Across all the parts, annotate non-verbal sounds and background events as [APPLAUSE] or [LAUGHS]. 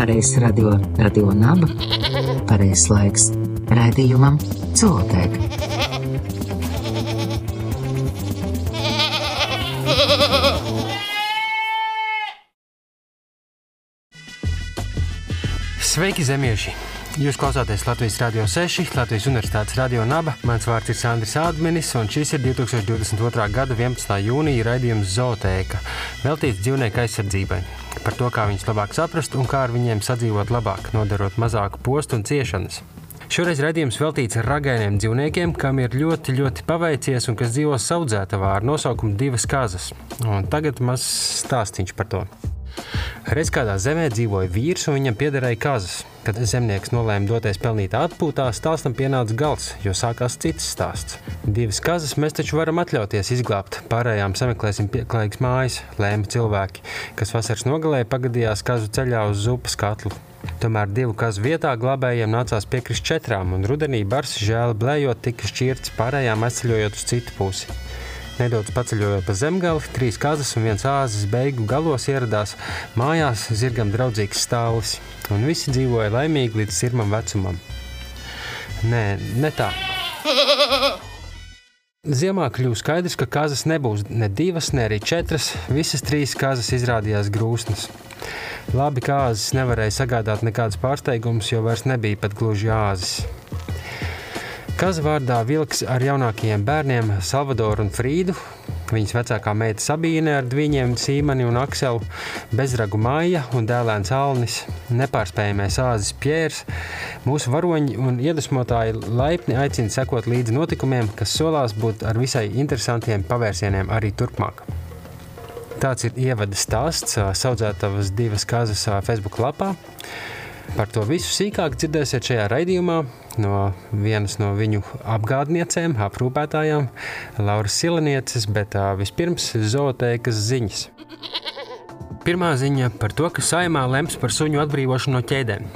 pareizs radio, radio naba, pareizs laiks raidījumam Cilvēka. Sveiki, zemieši! Jūs klausāties Latvijas Rādio 6, Latvijas Universitātes Radio Naba. Mans vārds ir Sandrs Ādmenis, un šis ir 2022. gada 11. jūnija raidījums Zootēka, veltīts dzīvnieku aizsardzībai. Par to, kā viņus labāk saprast un kā ar viņiem sadzīvot labāk, nodarot mazāku postu un ciešanas. Šoreiz raidījums veltīts ragainiem dzīvniekiem, kam ir ļoti, ļoti paveicies un kas dzīvo saudzētavā ar nosaukumu Divas kazas. Un tagad mazs stāstīns par to. Reiz kādā zemē dzīvoja vīrs, un viņam piederēja kazas. Kad zemnieks nolēma doties pelnīt atpūtā, stāstam pienāca gals, jo sākās cits stāsts. Divas kazas mēs taču varam atļauties izglābt, pārējām sameklēsim pieklājīgas mājas, lēma cilvēki, kas vasaras nogalē pagadījās kazu ceļā uz zupas katlu. Tomēr divu kazu vietā glābējiem nācās piekrist četrām, un rudenī bars žēl blējot tika šķirts, pārējām aizceļojot uz citu pusi. Nedaudz paceļojot pa zemgali, trīs kazas un viens āzis beigu galos ieradās mājās zirgam draudzīgs stāvlis, un visi dzīvoja laimīgi līdz sirmam vecumam. Nē, ne tā. [LAUGHS] Ziemā kļuva skaidrs, ka kazas nebūs ne divas, ne arī četras. Visas trīs kazas izrādījās grūstas. Labi, ka āzis nevarēja sagādāt nekādus pārsteigumus, jo vairs nebija pat gluži āzis. Kaza vārdā vilks ar jaunākajiem bērniem Salvadoru un Frīdu. Viņas vecākā meita Sabīne ar viņiem Sīmani un Akselu, bezragu Maija un dēlēns Alnis, nepārspējamais āzis Pjērs. Mūsu varoņi un iedvesmotāji laipni aicina sekot līdzi notikumiem, kas solās būt ar visai interesantiem pavērsieniem arī turpmāk. Tāds ir ievada stāsts saudzētavas divas kazas Facebook lapā. Par to visu sīkāk dzirdēsiet šajā raidījumā no vienas no viņu apgādniecēm, aprūpētājām, Lauras Silanieces, bet vispirms zootēkas ziņas. Pirmā ziņa par to, ka saimā lems par suņu atbrīvošanu no ķēdēm.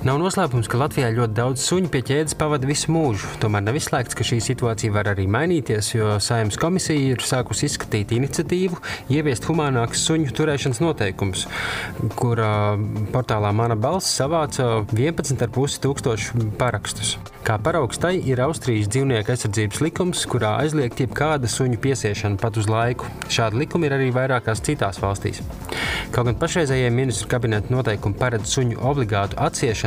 Nav noslēpums, ka Latvijā ļoti daudz suņu pie ķēdes pavada visu mūžu. Tomēr nav izslēgts, ka šī situācija var arī mainīties, jo Saimnes komisija ir sākusi izskatīt iniciatīvu, ieviest humānākus suņu turēšanas noteikumus, kur portālā Mana balss savāca 11,5 tūkstošu parakstus. Kā paraugs tai ir Austrijas dzīvnieku aizsardzības likums, kurā aizliegt jebkāda suņu piesiešana pat uz laiku. Šādi likumi ir arī vairākās citās valstīs. Kaut gan pašreizējie ministru kabineta noteikumi paredz suņu obligātu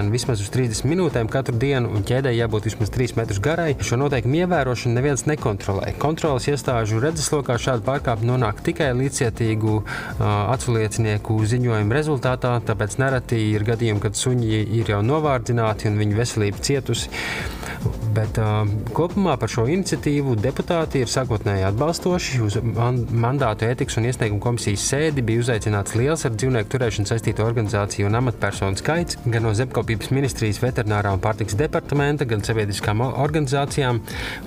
atsiešanu vismaz uz 30 minūtēm katru dienu, un ķēdē jābūt vismaz 3 metrus garai, šo noteikumu ievērošanu neviens nekontrolē. Kontrolas iestāžu redzeslokā šādi pārkāpumi nonāk tikai līdzcietīgu uh, aculiecinieku ziņojumu rezultātā, tāpēc nereti ir gadījumi, kad suņi ir jau novārdzināti un viņu veselība cietusi. Bet uh, kopumā par šo iniciatīvu deputāti ir sākotnēji atbalstoši. Uz mandātu ētikas un iesniegumu komisijas sēdi bija uzaicināts liels ar dzīvnieku turēšanu saistīto organizāciju un amatpersonu skaits gan no zemkopības ministrijas veterinārā un pārtiks departamenta, gan sabiedriskām organizācijām.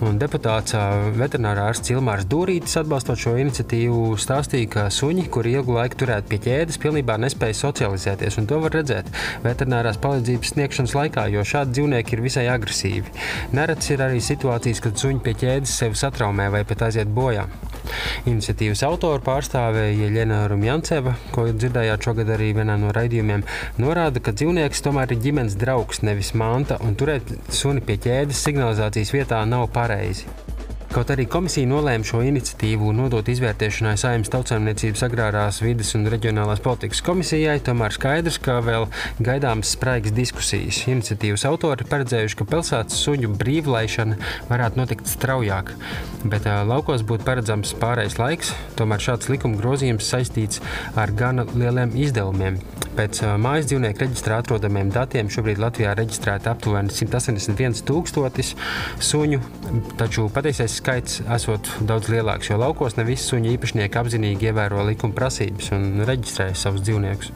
Un deputāts uh, veterinārā ārsts Ilmārs Dūrītis atbalstot šo iniciatīvu stāstīja, ka suņi, kuri ilgu laiku turēti pie ķēdes, pilnībā nespēja socializēties. To var redzēt veterinārās palīdzības sniegšanas laikā, jo šādi dzīvnieki ir visai agresīvi. Nerets ir arī situācijas, kad suņi pie ķēdes sevi satraumē vai pat aiziet bojā. Iniciatīvas autora pārstāve Jeļena Rumjanceva, ko dzirdējāt šogad arī vienā no raidījumiem, norāda, ka dzīvnieks tomēr ir ģimenes draugs, nevis manta, un turēt suni pie ķēdes signalizācijas vietā nav pareizi. Kaut arī komisija nolēma šo iniciatīvu nodot izvērtēšanai Saimnes tautsājumniecības agrārās vides un reģionālās politikas komisijai, tomēr skaidrs, ka vēl gaidāmas spraigas diskusijas. Iniciatīvas autori paredzējuši, ka pilsētas suņu brīvlaišana varētu notikt straujāk, bet laukos būtu paredzams pārējais laiks. Tomēr šāds likuma grozījums saistīts ar gana lieliem izdevumiem. Pēc mājas dzīvnieku reģistrā atrodamiem datiem šobrīd Latvijā reģistrēta aptuveni 181 tūkstotis suņu, taču patiesais skaits esot daudz lielāks, jo laukos ne visi suņu īpašnieki apzinīgi ievēro likuma prasības un reģistrē savus dzīvniekus.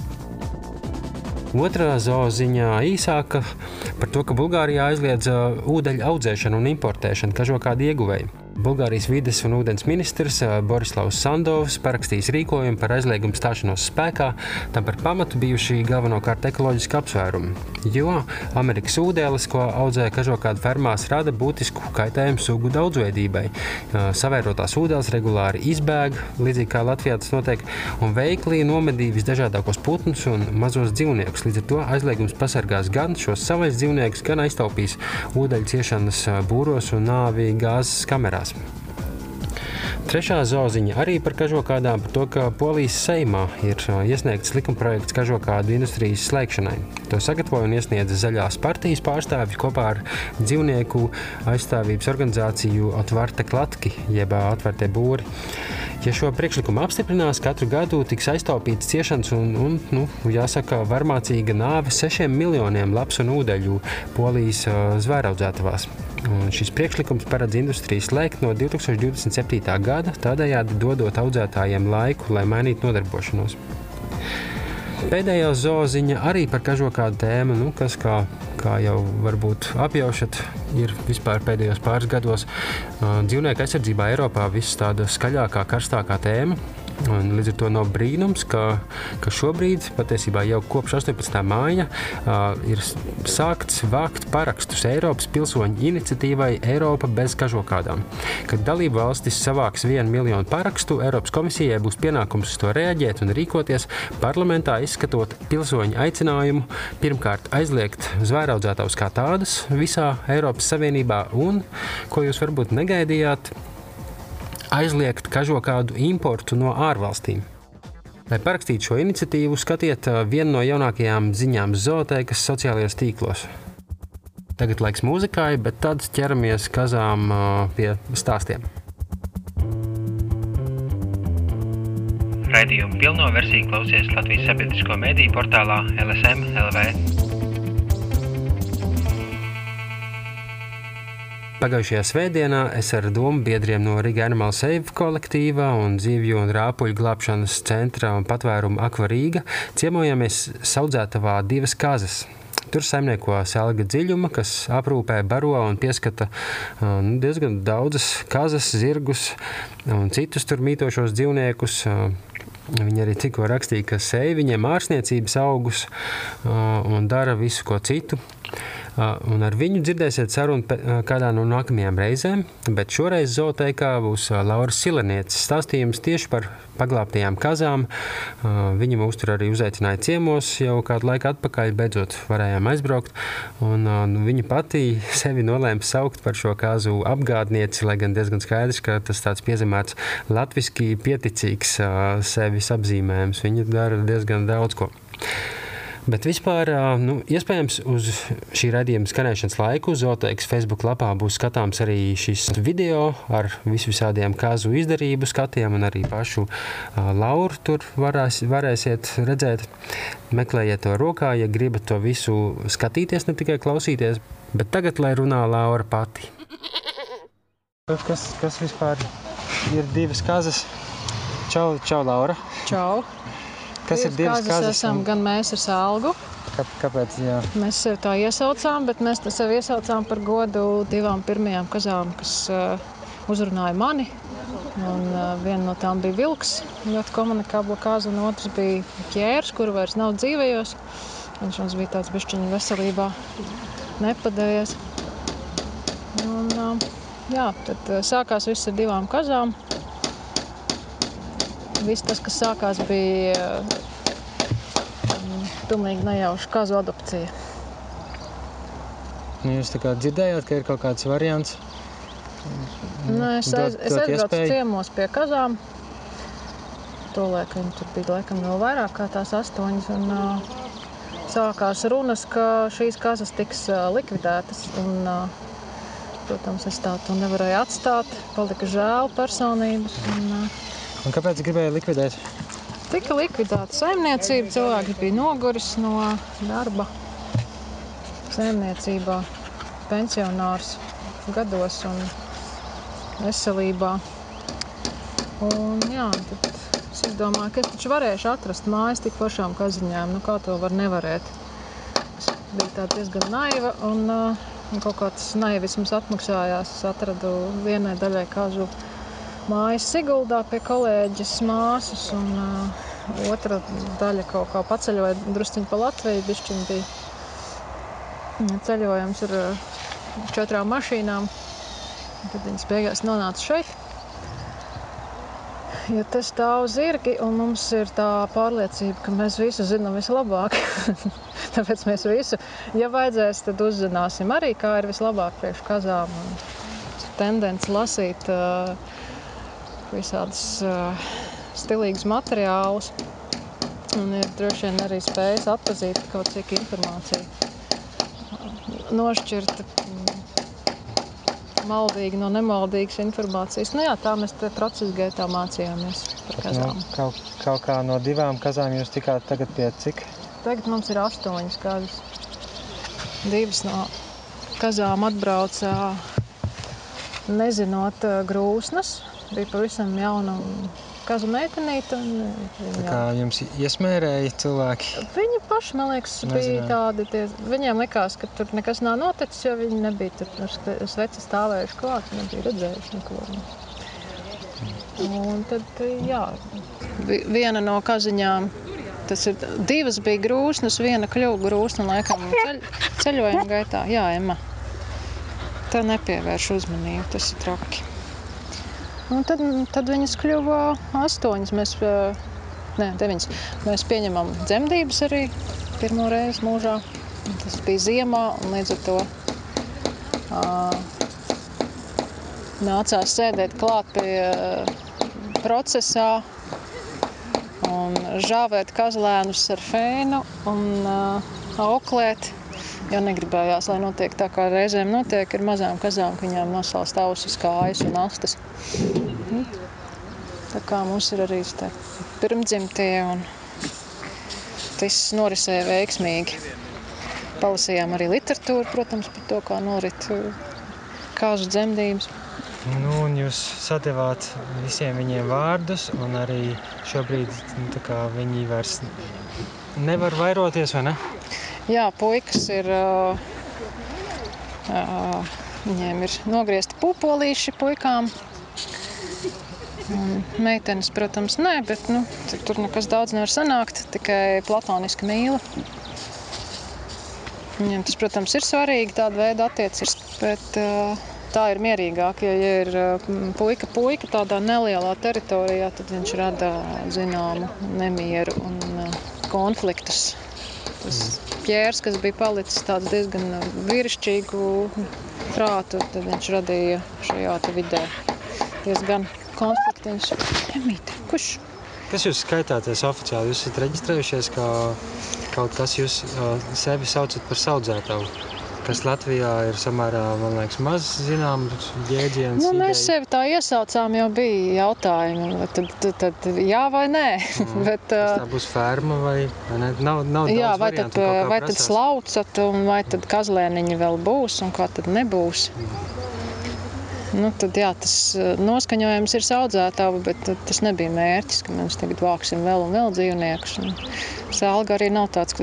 Otra zooziņā īsāka par to, ka Bulgārijā aizliedz ūdeņu audzēšanu un importēšanu, kā jau kādi ieguvēji. Bulgārijas vides un ūdens ministrs Borislavs Sandovs parakstījis rīkojumu par aizliegumu stāšanos spēkā, tam par pamatu bijuši galvenokārt ekoloģiski apsvērumi. Jo Amerikas ūdens, ko audzē kažokādu fermās, rada būtisku kaitējumu sugu daudzveidībai. Savērotās ūdens regulāri izbēg, līdzīgi kā Latvijā tas notiek, un veikli nomedīja visdažādākos putnus un mazos dzīvniekus. Līdz ar to aizliegums pasargās gan šos savais dzīvniekus, gan aiztaupīs ūdeņu ciešanas būros un nāvi gāzes kamerās. Trešā zauziņa arī par kažokādām, par to, ka Polijas Seimā ir iesniegts likumprojekts kažokādu industrijas slēgšanai. To sagatavoja un iesniedza zaļās partijas pārstāvji kopā ar dzīvnieku aizstāvības organizāciju Atvarte Klatki, jeb Atvarte Būri. Ja šo priekšlikumu apstiprinās, katru gadu tiks aiztaupīts ciešanas un, un nu, jāsaka, varmācīga nāve sešiem miljoniem lapas un ūdeļu Polijas zvēraudzētavās. Un šis priekšlikums paredz industriju slēgt no 2027. gada, tādējādi dodot audzētājiem laiku, lai mainītu nodarbošanos. Pēdējā zooziņa arī par kažokādu tēmu, nu, kas, kā, kā jau varbūt apjaušat, ir vispār pēdējos pāris gados dzīvnieku aizsardzībā Eiropā viss tāda skaļākā, karstākā tēma. Un līdz ar to nav brīnums, ka, ka šobrīd, patiesībā jau kopš 18. māja, uh, ir sākts vākt parakstus Eiropas pilsoņu iniciatīvai Eiropa bez kažokādām. Kad dalību valstis savāks vienu miljonu parakstu, Eiropas komisijai būs pienākums uz to reaģēt un rīkoties parlamentā, izskatot pilsoņu aicinājumu pirmkārt aizliegt zvēraudzētājus kā tādas visā Eiropas Savienībā un, ko jūs varbūt negaidījāt, aizliegt kažokādu importu no ārvalstīm. Lai parakstītu šo iniciatīvu, skatiet vienu no jaunākajām ziņām zootēkas sociālajos tīklos. Tagad laiks mūzikai, bet tad ķeramies kazām pie stāstiem. Raidījumu pilno versiju klausies Latvijas sabiedrisko mediju portālā LSM LV. Pagājušajā svētdienā es ar domu biedriem no Riga Animal Save kolektīvā un dzīvju un rāpuļu glābšanas centra un patvērumu Akvarīga ciemojāmies saudzētavā divas kazas. Tur saimnieko selga dziļuma, kas aprūpē, baro un pieskata nu, diezgan daudzas kazas, zirgus un citus tur mītošos dzīvniekus. Viņa arī tikko rakstīja, ka sēž viņiem ārsniecības augus un dara visu ko citu. Un ar viņu dzirdēsiet sarunu kādā no nākamajām reizēm, bet šoreiz zootēkā būs Laura Silenietes stāstījums tieši par paglābtajām kazām. Viņa mūs tur arī uzaicināja ciemos jau kādu laiku atpakaļ, beidzot varējām aizbraukt. Un, nu, viņa pati [LAUGHS] sevi nolēma saukt par šo kazu apgādnieci, lai gan diezgan skaidrs, ka tas tāds piezemēts latviski pieticīgs sevis apzīmējums. Viņa dara diezgan daudz ko. Bet vispār, nu, iespējams, uz šī raidījuma skanēšanas laiku Zoteikas Facebook lapā būs skatāms arī šis video ar visvisādiem kazu izdarību skatiem un arī pašu uh, Lauru tur varēs, varēsiet redzēt. Meklējiet to rokā, ja gribat to visu skatīties, ne tikai klausīties, bet tagad, lai runā Laura pati. Kas, kas vispār ir divas kazas? Čau, čau Laura! Čau! Kas ir divas kazas? Esam gan mēs ar salgu. Kā, kāpēc? Jā. Mēs sev tā iesaucām, bet mēs to sev iesaucām par godu divām pirmajām kazām, kas uh, uzrunāja mani. Un, uh, viena no tām bija vilks, ļoti komunikābla kaza, un otrs bija ķērs, kuru vairs nav dzīvējos. Viņš mums bija tāds bišķiņu veselībā nepadējies. Un, uh, jā, tad uh, sākās viss ar divām kazām. Viss tas, kas sākās, bija pilnīgi nejauša kazu adopcija. Nu, jūs dzirdējāt, ka ir kaut kāds variants? Nē, es, aiz, es aizbraucu ciemos pie kazām. Tolēk viņi tur bija laikam vēl vairāk kā tās astoņas. Un, uh, sākās runas, ka šīs kazas tiks uh, likvidētas. Un, uh, protams, es tā to nevarēju atstāt. Palika žēl personības. Un, uh, Un kāpēc gribēja likvidēt? Tika likvidēta saimniecība, cilvēks bija noguris no darba saimniecībā, pensionārs gados un veselībā. Un, jā, tad es domāju, ka es taču varēšu atrast mājas tik pašām kaziņām. Nu, kā to var nevarēt? Es biju diezgan naiva un uh, kaut kā tas naivisms atmaksājās. Es atradu vienai daļai kāzu mājas Siguldā pie kolēģis māsas, un uh, otra daļa kaut kā paceļoja drusciņu pa Latviju. Bišķiņ bija ceļojums ar uh, četrām mašīnām. Tad viņas beigās nonāca šeit. Jo te stāv zirgi, un mums ir tā pārliecība, ka mēs visu zinām vislabāk. [LAUGHS] Tāpēc mēs visu, ja vajadzēs, tad uzzināsim arī, kā ir vislabāk priekš kazām. Tendence lasīt uh, visādus uh, stilīgus materiālus. Un ir droši vien arī spējas atpazīt kaut cik informāciju. Nošķirt maldīgi no nemaldīgas informācijas. Nu, jā, tā mēs procesa gaitā mācījāmies par Nu, kazām. kaut, kaut kā no divām kazām jūs tikāt tagad pie cik? Tagad mums ir astoņas kazas. Divas no kazām atbrauca nezinot ā, grūsnas. Bija pavisam jauna kazu meitenīte. Tā Viņa, kā jums iesmērēja cilvēki? viņa paši, man liekas, bija Nezināju. tādi. Tie, viņiem likās, ka tur nekas nav noticis, jo viņi nebija tur sveci stāvējuši klāt, nebija redzējuši neko. Un tad, jā, vi- viena no kaziņām. Tas ir divas bija grūsnas, viena kļuva grūsna laikam ceļ, ceļojuma gaitā. Jā, Emma. Tā nepievērš uzmanību, tas ir traki. Un tad, tad viņas kļuva astoņas. Mēs, ā, ne, deviņas. Mēs pieņemam dzemdības arī pirmo reizi mūžā. Tas bija ziemā, un līdz ar to ā, nācās sēdēt klāt pie ā, procesā un žāvēt kazlēnus ar fēnu un uh, auklēt. Jo negribējās, lai notiek tā, kā reizēm notiek ar mazām kazām, ka viņām nosalst ausis, kājas un astes. Tā kā mums ir arī te pirmdzimtie un tas norisēja veiksmīgi. Palasījām arī literatūru, protams, par to, kā norit uh, kāzu dzemdības. Nu, un jūs sadevāt visiem viņiem vārdus, un arī šobrīd nu, tā viņi vairs nevar vairoties, vai ne? Jā, puikas ir. Uh, viņiem ir nogriezti pupolīši puikām. Un Meitenes, protams, nē, bet nu, tur- nekas daudz nevar sanākt. Tikai platoniska mīla. Viņiem tas, protams, ir svarīgi tāda veida attiecības, bet uh, tā ir mierīgāk. Ja, ja ir uh, puika, puika tādā nelielā teritorijā, tad viņš rada zināmu nemieru un uh, konfliktus. Tas ķērs, kas bija palicis tāds diezgan vīrišķīgu prātu, tad viņš radīja šajā vidē diezgan konfliktiņš. Emīte, kurš? Kas jūs skaitāties oficiāli? Jūs esat reģistrējušies kā kaut kas, jūs uh, sevi saucat par saudzētavu, kas Latvijā ir samērā, liekas, maz zināms jēdziens. Nu, mēs sevi tā iesaucām, jo bija jautājumi, tad, tad, tad jā vai nē. [LAUGHS] Bet, Tas uh, tā būs ferma vai, vai ne? Nav, nav Jā, vai tad, variantu, kā vai tad prasās. slaucat, un vai tad kazlēniņi vēl būs, un kā tad nebūs? Nu, tad, jā, tas noskaņojums ir audzētāva, bet tad tas nebija mērķis, ka mēs tagad vāksim vēl un vēl dzīvniekus. Un Sēlga arī nav tāds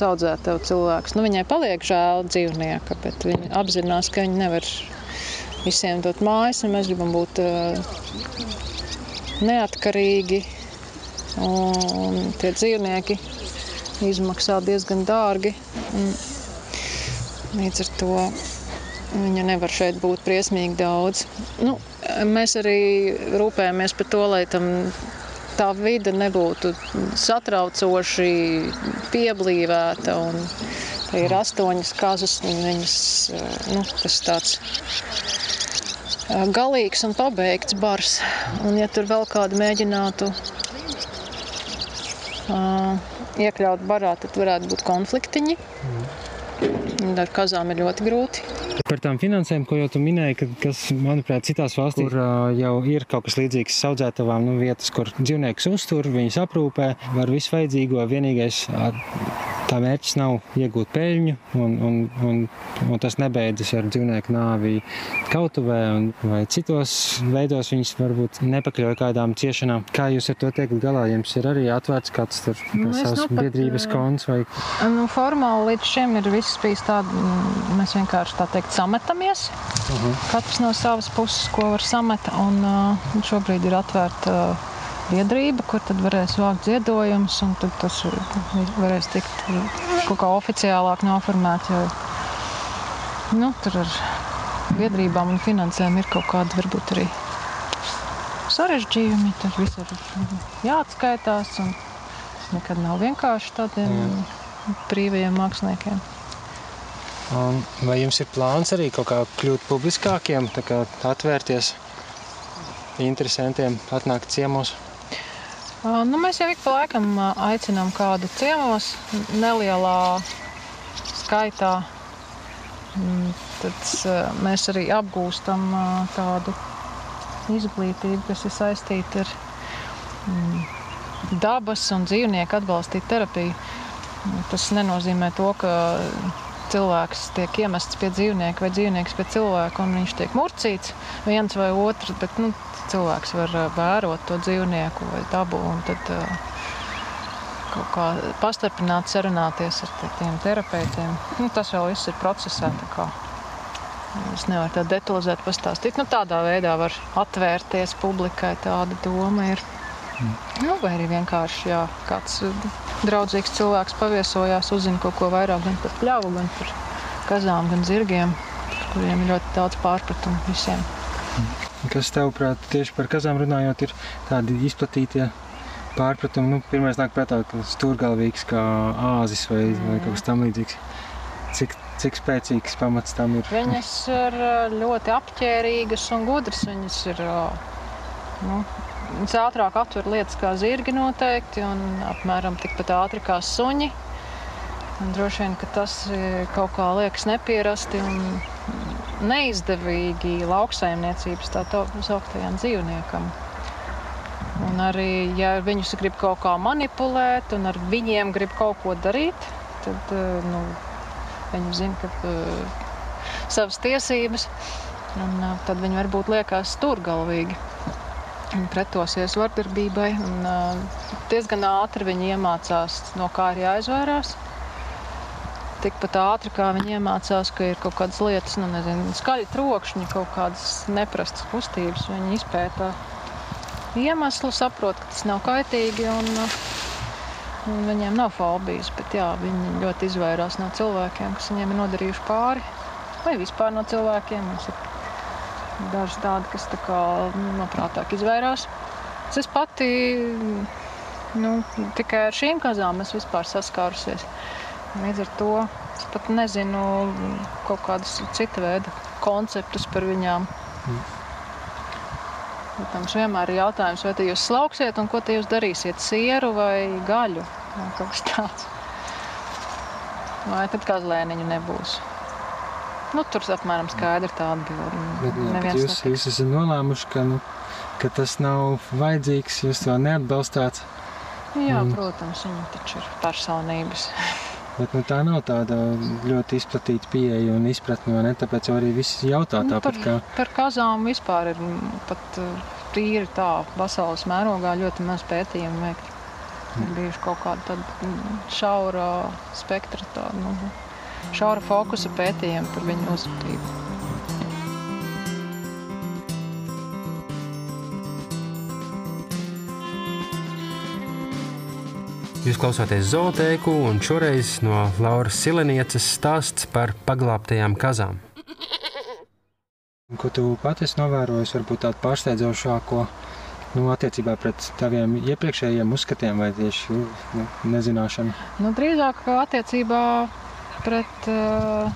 ka riktīgs audzētāva cilvēks. Nu, viņai paliek žēl dzīvnieka, bet viņa apzinās, ka viņa nevar visiem dot mājas, un mēs gribam būt eh, neatkarīgi. Un tie dzīvnieki izmaksā diezgan dārgi. Līdz ar to viņa nevar šeit būt briesmīgi daudz. Nu, mēs arī rūpējamies par to, lai tam tā vide nebūtu satraucoši pieblīvēta. Un ir astoņas kazas, un viņas, eh, nu, tas tāds eh, galīgs un pabeigts bars. Un ja tur vēl kādu mēģinātu uh, iekļaut barā, tad varētu būt konfliktiņi. Un Ar kazām ir ļoti grūti. Par tām finansēm, ko jau tu minēji, ka, kas, manuprāt, citās valstīs kur, uh, jau ir kaut kas līdzīgs audzētavām, nu, vietas, kur dzīvniekus uztur, viņus aprūpē, var visu vajadzīgo. Vienīgais uh, tā mērķis nav iegūt peļņu, un, un, un, un tas nebeidzas ar dzīvnieku nāvi kautuvē vai citos veidos. Viņas varbūt nepakļauj kādām ciešanām. Kā jūs ar to tiekat galā? Jums ir arī atvērts kāds tur Nu, savs nu pat, biedrības eh, konts vai Nu, formāli līdz šim ir viss bijis tāds, mēs vienkārši tā teikt sametamies. Uh Mhm. -huh. Katrs no savas puses, ko var samet. Un, uh, šobrīd ir atvērta biedrība, kur tad varēs vākt ziedojumus, un tad tas varēs tikt kaut kā oficiālāk noformēts. Jo, nu, tur ar biedrībām un finansēm ir kaut kāda varbūt arī sarežģījumi. Tur viss ir jāatskaitās. Un, nekad nav vienkārši tādiem brīvajiem māksliniekiem. Un vai jums ir plāns arī kaut kā kļūt publiskākiem, tā kā atvērties interesantiem, atnākt ciemos? Nu, mēs jau ik pa laikam aicinām kādu ciemos, nelielā skaitā. Mm, Tad mēs arī apgūstam tādu izglītību, kas ir saistīta ar mm, dabas un dzīvnieku atbalstītu terapiju. Tas nenozīmē to, ka cilvēks tiek iemests pie dzīvnieka vai dzīvnieks pie cilvēka un viņš tiek murcīts viens vai otrs, bet nu, cilvēks var vērot to dzīvnieku vai dabu un tad kaut kā pastarpināt, sarunāties ar tiem terapeitiem. Nu, tas vēl viss ir procesā. Es nevaru tā detalizēt pastāstīt. Nu, tādā veidā var atvērties publikai, tāda doma ir. Nu, vai arī vienkārši jā, kāds draudzīgs cilvēks paviesojās, uzzina kaut ko vairāk gan par pļavu, gan par kazām, gan zirgiem, par kuriem ir ļoti daudz pārpratumu visiem. Kas tavuprāt, tieši par kazām runājot, ir tādi izplatītie pārpratumi? Nu, pirmais nāk prātā, ka stūrgalvīgs kā āzis vai, vai kaut kas tam līdzīgs. Cik, cik spēcīgs pamats tam ir? Viņas ir ļoti apģērbīgas un gudras. Viņas ir nu, viņas ātrāk atver lietas kā zirgi noteikti, un apmēram tikpat ātri kā suņi. Un droši vien, ka tas kaut kā liekas nepierasti un neizdevīgi lauksaimniecības tā sauktajam dzīvniekam. Un arī, ja viņus grib kaut kā manipulēt un ar viņiem grib kaut ko darīt, tad eh, nu, viņi zina, ka uh, savas tiesības, un uh, tad viņi varbūt liekas stūrgalvīgi. un Pretosies vardarbībai. Un, uh, diezgan ātri viņi iemācās, no kā ir jāizvairās. Tikpat ātri kā viņi iemācās, ka ir kaut kādas lietas, nu, nezinu, skaļi trokšņi, kaut kādas neprastas kustības. Viņi izpēta iemeslu, saprot, ka tas nav kaitīgi. Un, Un viņiem nav fobijas, bet jā, viņi ļoti izvairās no cilvēkiem, kas viņiem ir nodarījuši pāri. Vai vispār no cilvēkiem. Mums ir daži tādi, kas tā kā, nu, noprātāk izvairās. Es pati nu, tikai ar šīm kazām esmu saskārusies. Līdz ar to es pat nezinu kaut kādus cita veida konceptus par viņām. Protams, vienmēr ir jautājums, vai jūs slauksiet un ko jūs darīsiet? Sieru vai gaļu? Vai kaut kas tāds. Vai tad kazlēniņu nebūs? Nu, tur apmēram skaidra tā atbilde. Bet, jā, bet jūs, netiks. jūs esat nolēmuši, ka, nu, ka tas nav vajadzīgs, jūs to neatbalstāt. Jā, Mm. protams, viņi taču ir personības. [LAUGHS] Bet nu, tā nav tāda ļoti izplatīta pieeja un izpratne. vai ne? Tāpēc jau arī viss jautā Nu, tāpat. Kā, Par kazām vispār ir mm, pat uh, tīri tā pasaules mērogā ļoti maz pētījumu veikt. Ir bijuši kaut kāda tāda mm, šaura spektra, tāda, nu, šaura fokusa pētījumi par viņu uzvedību. Jūs klausāties zootēku, un šoreiz no Lauras Silenieces stāsts par paglābtajām kazām. Ko tu pati esi novērojis, varbūt tādu pārsteidzošāko nu, attiecībā pret taviem iepriekšējiem uzskatiem vai tieši nu, nezināšanu? Nu, drīzāk attiecībā pret uh,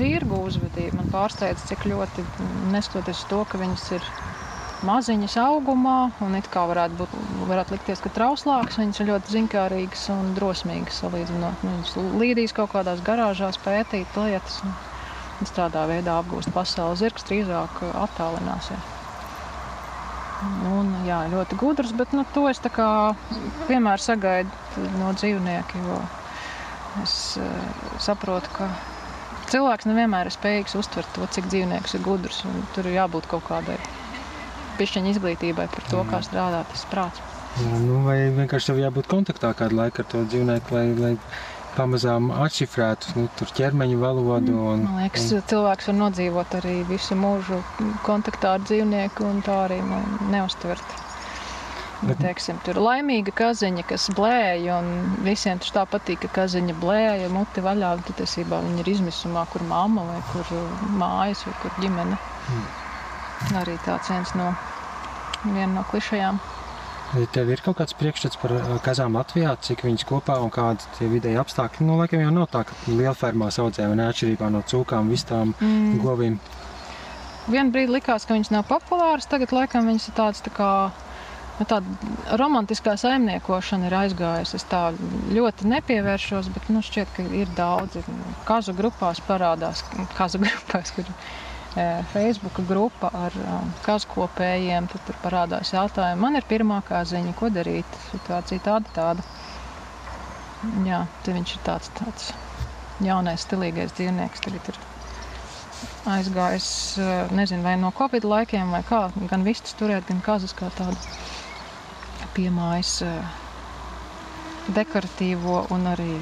zirgu uzvedību man pārsteidz, cik ļoti neskatoties to, ka viņas ir maziņas augumā un it kā varētu, būt, varētu likties, ka trauslākas, viņas ir ļoti zinkārīgas un drosmīgas salīdzinot. Nu, Viņas līdīs kaut kādās garāžās pētīt lietas. un tādā veidā apgūst pasauli. Zirgs drīzāk uh, attālināsies. Un, jā, ļoti gudrs, bet nu, to es vienmēr sagaidu no dzīvnieka. Jo Es uh, saprotu, ka cilvēks nevienmēr ir spējīgs uztvert to, cik dzīvnieks ir gudrs. Tur ir jābūt kaut kādai pišķiņa izglītībai par to, kā strādā tas prāts. Nu, vai vienkārši tev jābūt kontaktā kādu laiku ar to dzīvnieku, lai, lai pamazām atšifrētu nu, ķermeņa valodu. Un, Man liekas, un... cilvēks var nodzīvot arī visu mūžu kontaktā ar dzīvnieku un tā arī nu, neustvert. Bet, teiksim, tur ir laimīga kaziņa, kas blēja, un visiem tas tā patīk, ka kaziņa blēja, muti vaļā. Tad, tiesībā, viņi ir izmisumā, kur mamma vai kur mājas vai kur ģimene. Mm. Arī tāds viens no, viena no klišajām. Vai tev ir kaut kāds priekšstats par kazām Latvijā, cik viņas kopā un kādi ir vidēji apstākļi? Nu, laikam jau nav tā, ka liela fermā audzē vai neatšķirībā no cūkām, vistām, mm. govīm. Vienu brīdi likās, ka viņas nav populāras, tagad laikam viņas ir tādas tā kā. Nu, tāda romantiskā saimniekošana ir aizgājusi. Es tā ļoti nepievēršos, bet nu, šķiet, ka ir daudzi. Kazu grupās parādās, kazu grupās, kur Facebook grupa ar kazkopējiem. Tad tur parādās jautājumi. Man ir pirmā kāziņa, ko darīt. Situācija tāda, tāda. Jā, viņš ir tāds, tāds jaunais, stilīgais dzīvnieks. Tagad ir aizgājis, nezinu, vai no Covid laikiem, vai kā. Gan vistas turēt, gan kazas kā tādu piemājas dekoratīvo un arī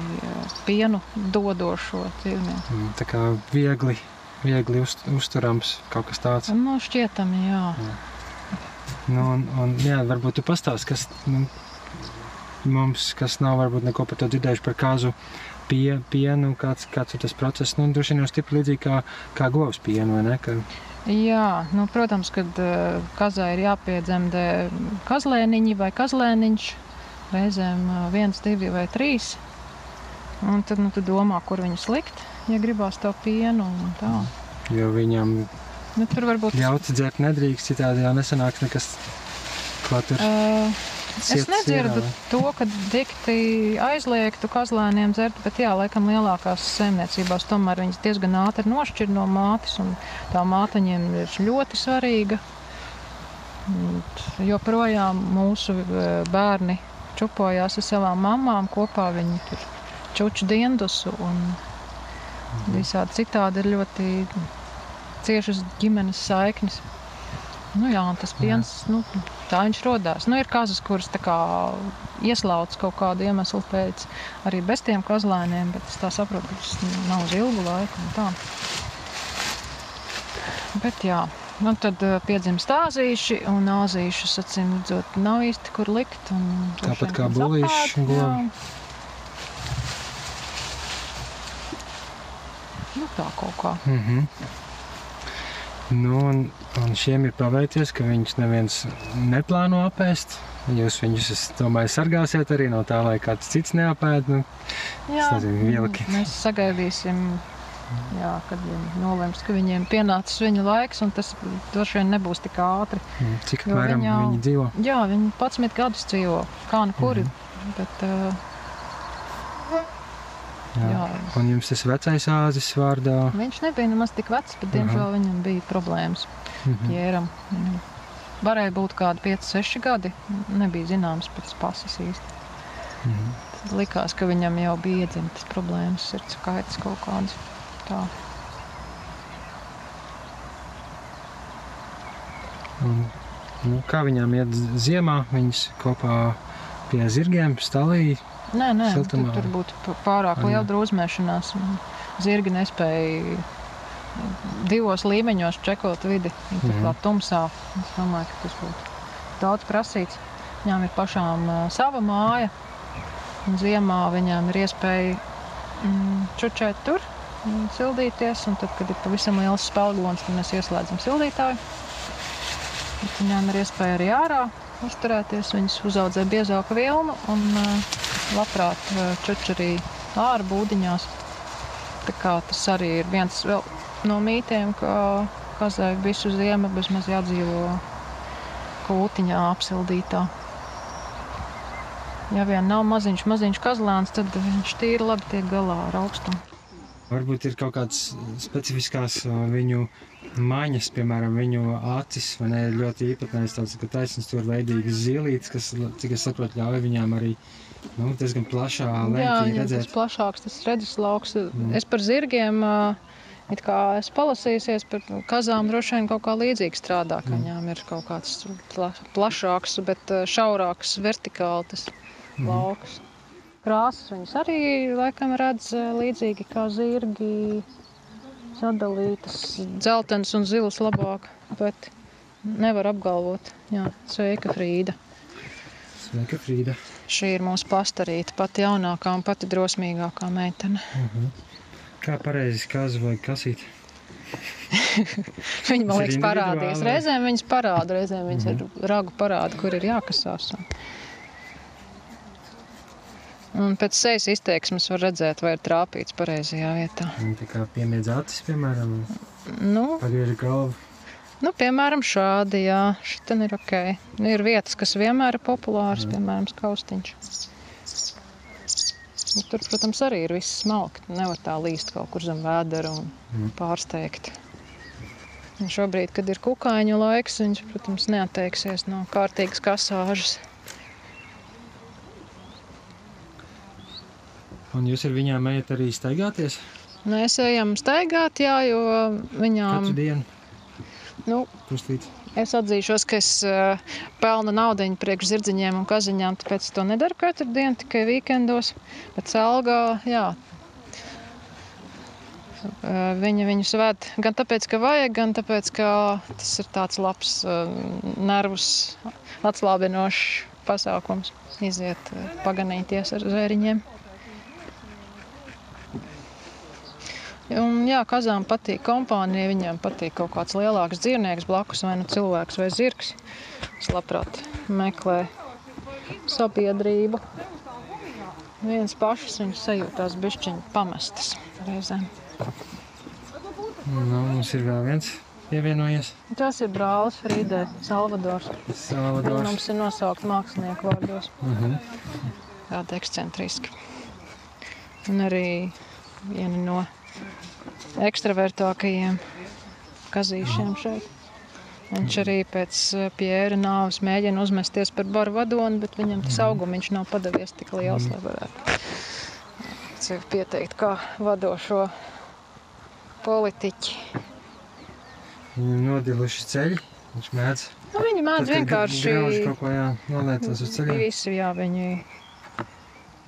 pienu dodošo dzīvnieku. Tā kā viegli viegli uz, uzturams, kaut kas tāds. Nu, šķietami, jā. jā. Nu, un, un, jā, varbūt tu pastāst, kas nu, mums, kas nav varbūt neko par to dzirdējuši par kāzu pie, pienu, kāds, kāds ir tas process. Nu, droši vien jau stipri līdzīgi kā, kā govs pienu, vai ne? Ka... Jā, nu, protams, kad uh, kazai ir jāpiedzemdē kazlēniņi vai kazlēniņš, reizēm uh, viens, divi vai trīs. Un tad nu, tu domā, kur viņus likt ja gribās to pienu un tā. Jo viņam nu, tur varbūt ļauts dzert nedrīkst, citādi jau nesanāks nekas, ko tur. Uh, Es nedzirdu sierā, to, ka dikti aizliegtu kazlēniem dzert, bet jā, laikam lielākās saimniecībās tomēr viņas diezgan ātri nošķir no mātes, un tā māteņiem ir ļoti svarīga. Joprojām mūsu bērni čupojās ar savām mamām kopā, viņi tur čuču diendusu un Visādi citādi ir ļoti ciešas ģimenes saiknes. Nu, jā, tas piens, jā. nu, tā viņš radās. Nu, ir kazas, kuras ieslaucas kaut kādu iemeslu pēc, arī bez tiem kazlēniem, bet es saprotu, ka tas nav uz ilgu laiku. Tā. Bet jā, nu, tad uh, piedzimst āzīši, un āzīšus acīm redzot, nav īsti kur likt. Tāpat kā bulīši. Nu, tā kaut kā. Mm -hmm. Nu, un, un šiem ir paveicies, ka viņus neviens neplāno apēst. Jūs viņus, es domāju, sargāsiet arī no tā, lai kāds cits neapēd. Nu, jā, nezinu, vilki. mēs sagaidīsim, jā, kad viņi nolems, ka viņiem pienācis viņa laiks, un tas droši vien nebūs tik ātri. Mm, cik apmēram viņi, viņi dzīvo? Jā, viņi 11 gadus dzīvo, kā nu kuri. Mm -hmm. bet, uh, Jā. Jā. Un jums tas vecais āzis vārdā? Viņš nebija nemaz tik vecs, bet diemžēl Aha. viņam bija problēmas mm -hmm. ķēram. Varēja būt kādi 5-6 gadi. Nebija zināms pēc pasas īsti. Mm -hmm. Tad likās, ka viņam jau bija iedzimtas problēmas, sirds kaitas kaut kādas. Tā. Un, nu, kā viņām iet ziemā? Viņas kopā pie zirgiem stāvīja Nē, nē siltumā. tur, tur būtu pārāk liela drūzmēšanās. Zirgi nespēja divos līmeņos čekot vidi. Tur mm. kā tumsā. Es domāju, ka tas būtu daudz prasīts. Viņām ir pašām uh, sava māja. Ziemā viņām ir iespēja mm, čučēt tur, sildīties. Un tad, kad ir pavisam liels spēlgons, tad mēs ieslēdzam sildītāju. Tad viņām ir iespēja arī ārā uzturēties. Viņas uzaudzē biezāku vilnu un uh, labprāt čuč arī ārā būdiņās. Tas arī ir viens no mītiem, ka kazai visu ziemu bezmaz jādzīvo kūtiņā apsildītā. Ja vien nav maziņš, maziņš kazlēns, tad viņš tīri labi tiek galā ar augstumu. Varbūt ir kaut kādas specifiskās uh, viņu maņas, piemēram, viņu acis, vai ne, ir ļoti īpatnējs tāds, ka taisnas tur veidīgas zilītes, kas, cik es saprotu, ļauj viņām arī, nu, diezgan plašā Jā, viņam tas redzēt. plašāks, tas redzes lauks. Es par zirgiem, ā, it kā esmu palasījusies par kazām, droši vien kaut kā līdzīgi strādā, ka viņām ir kaut kāds pla plašāks, bet šaurāks vertikāli tas lauks. Krāsas viņas arī laikam redz ā, līdzīgi kā zirgi sadalītas, dzeltens un zils labāk, bet nevar apgalvot. Jā, sveika Frīda. Sveika, Frīda. Šī ir mūsu pastarīta, pati jaunākā un pati drosmīgākā meitene. Kā pareizi kazu vai kasīt? [LAUGHS] Viņa man liekas, parādīs. Reizēm viņas parāda, reizēm viņas ir ragu parāda, kur ir jākasās. Un, un pēc sejas izteiksmes var redzēt, vai ir trāpīts pareizajā vietā. Tā kā piemiedz acis, piemēram, Nu, pagriež galvu. nu piemēram, šādi, jā, šitan ir ok. Nu, ir vietas, kas vienmēr ir populāras, piemēram, skaustiņš. Nu, Tur, protams, arī ir viss smalki. Nevar tā līst kaut kur zem vēdera un pārsteigt. Un šobrīd, kad ir kukaiņu laiks, viņš, protams, neatteiksies no kārtīgas kasāžas. Un jūs ar viņām ejat arī staigāties Mēs ejam staigāt, jā, jo viņām, katru dienu? nu, Pustīt. es atzīšos, ka es uh, pelnu naudu priekš zirdziņiem un kaziņām, tāpēc to nedaru katru dienu, tikai weekendos. Bet algā, jā. Uh, Viņa viņus ved gan tāpēc, ka vajag, gan tāpēc, ka tas ir tāds labs, uh, nervus atslābinošs pasākums. Iziet, paganīties ar zvēriņiem. Un, jā, kazām patīk kompānija, viņiem patīk kaut kāds lielāks dzīvnieks blakus, vai nu cilvēks vai zirgs. Es labprāt meklēju sabiedrību. Viens pašs viņas sajūtās bišķiņi pamestas reizēm. Nu, mums ir vēl viens pievienojies. Tas ir brālis Frīdē, Salvadors. Salvadors. mums ir nosaukt mākslinieku vārdos. Mhm. Tāda ekscentriska. Un arī viena no ekstravertākajiem kazīšiem šeit. Viņš arī pēc eh, Pjēra nāves mēģina uzmesties par baru vadoni, bet viņam tas augumiņš nav padavies tik liels, lai varētu sevi pieteikt kā vadošo politiķi. Viņam nodiluši ceļi. Viņš mēdz. Nu, viņi mēdz vienkārši Grauž kaut ko, jā, noliecās uz ceļiem. visu, jā, viņi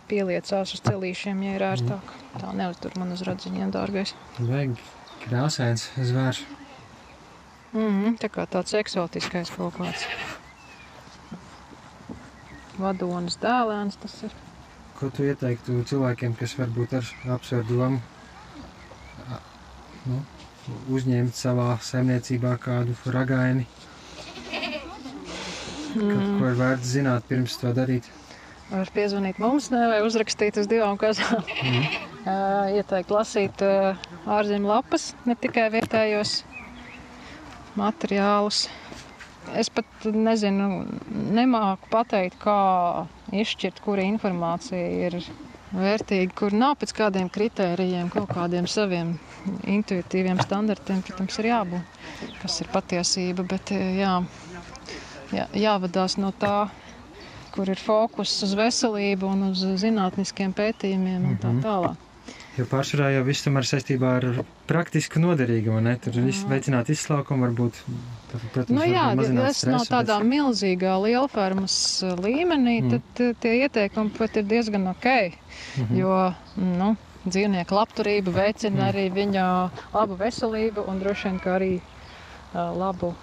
pieliecās uz celīšiem, ja ir ērtāk. Tā neuztur man uz radziņiem, dārgais. Vajag krāsains zvērs. Mm, tā kā tāds eksotiskais kaut kāds. Vadonis dēlēns tas ir. Ko tu ieteiktu cilvēkiem, kas varbūt ar apsver domu nu, uzņemt savā saimniecībā kādu ragaini? Mm. Ko ir vērts zināt pirms to darīt? Var piezvanīt mums, ne, vai uzrakstīt uz divām kazām. Mm. Ieteikt lasīt ā, ārzemju lapas, ne tikai vietējos materiālus. Es pat nezinu, nemāku pateikt, kā izšķirt, kura informācija ir vērtīga, kur nav pēc kādiem kritērijiem, kaut kādiem saviem intuitīviem standartiem, protams, ir jābūt, kas ir patiesība, bet jā, jā, jāvadās no tā, kur ir fokus uz veselību un uz zinātniskiem pētījumiem un tā tālāk. Jo pārsvarā jau viss tomēr saistībā ar praktisku noderīgumu, ne? Tur viss veicināt izslaukumu, varbūt, protams, Nu, jā, mazināt stresu, tādā milzīgā lielfermas uh, līmenī, mm. tad uh, tie ieteikumi pat ir diezgan ok. Mm -hmm. Jo nu, dzīvnieku labturība veicina mm. arī viņa labu veselību un droši vien kā arī uh, labu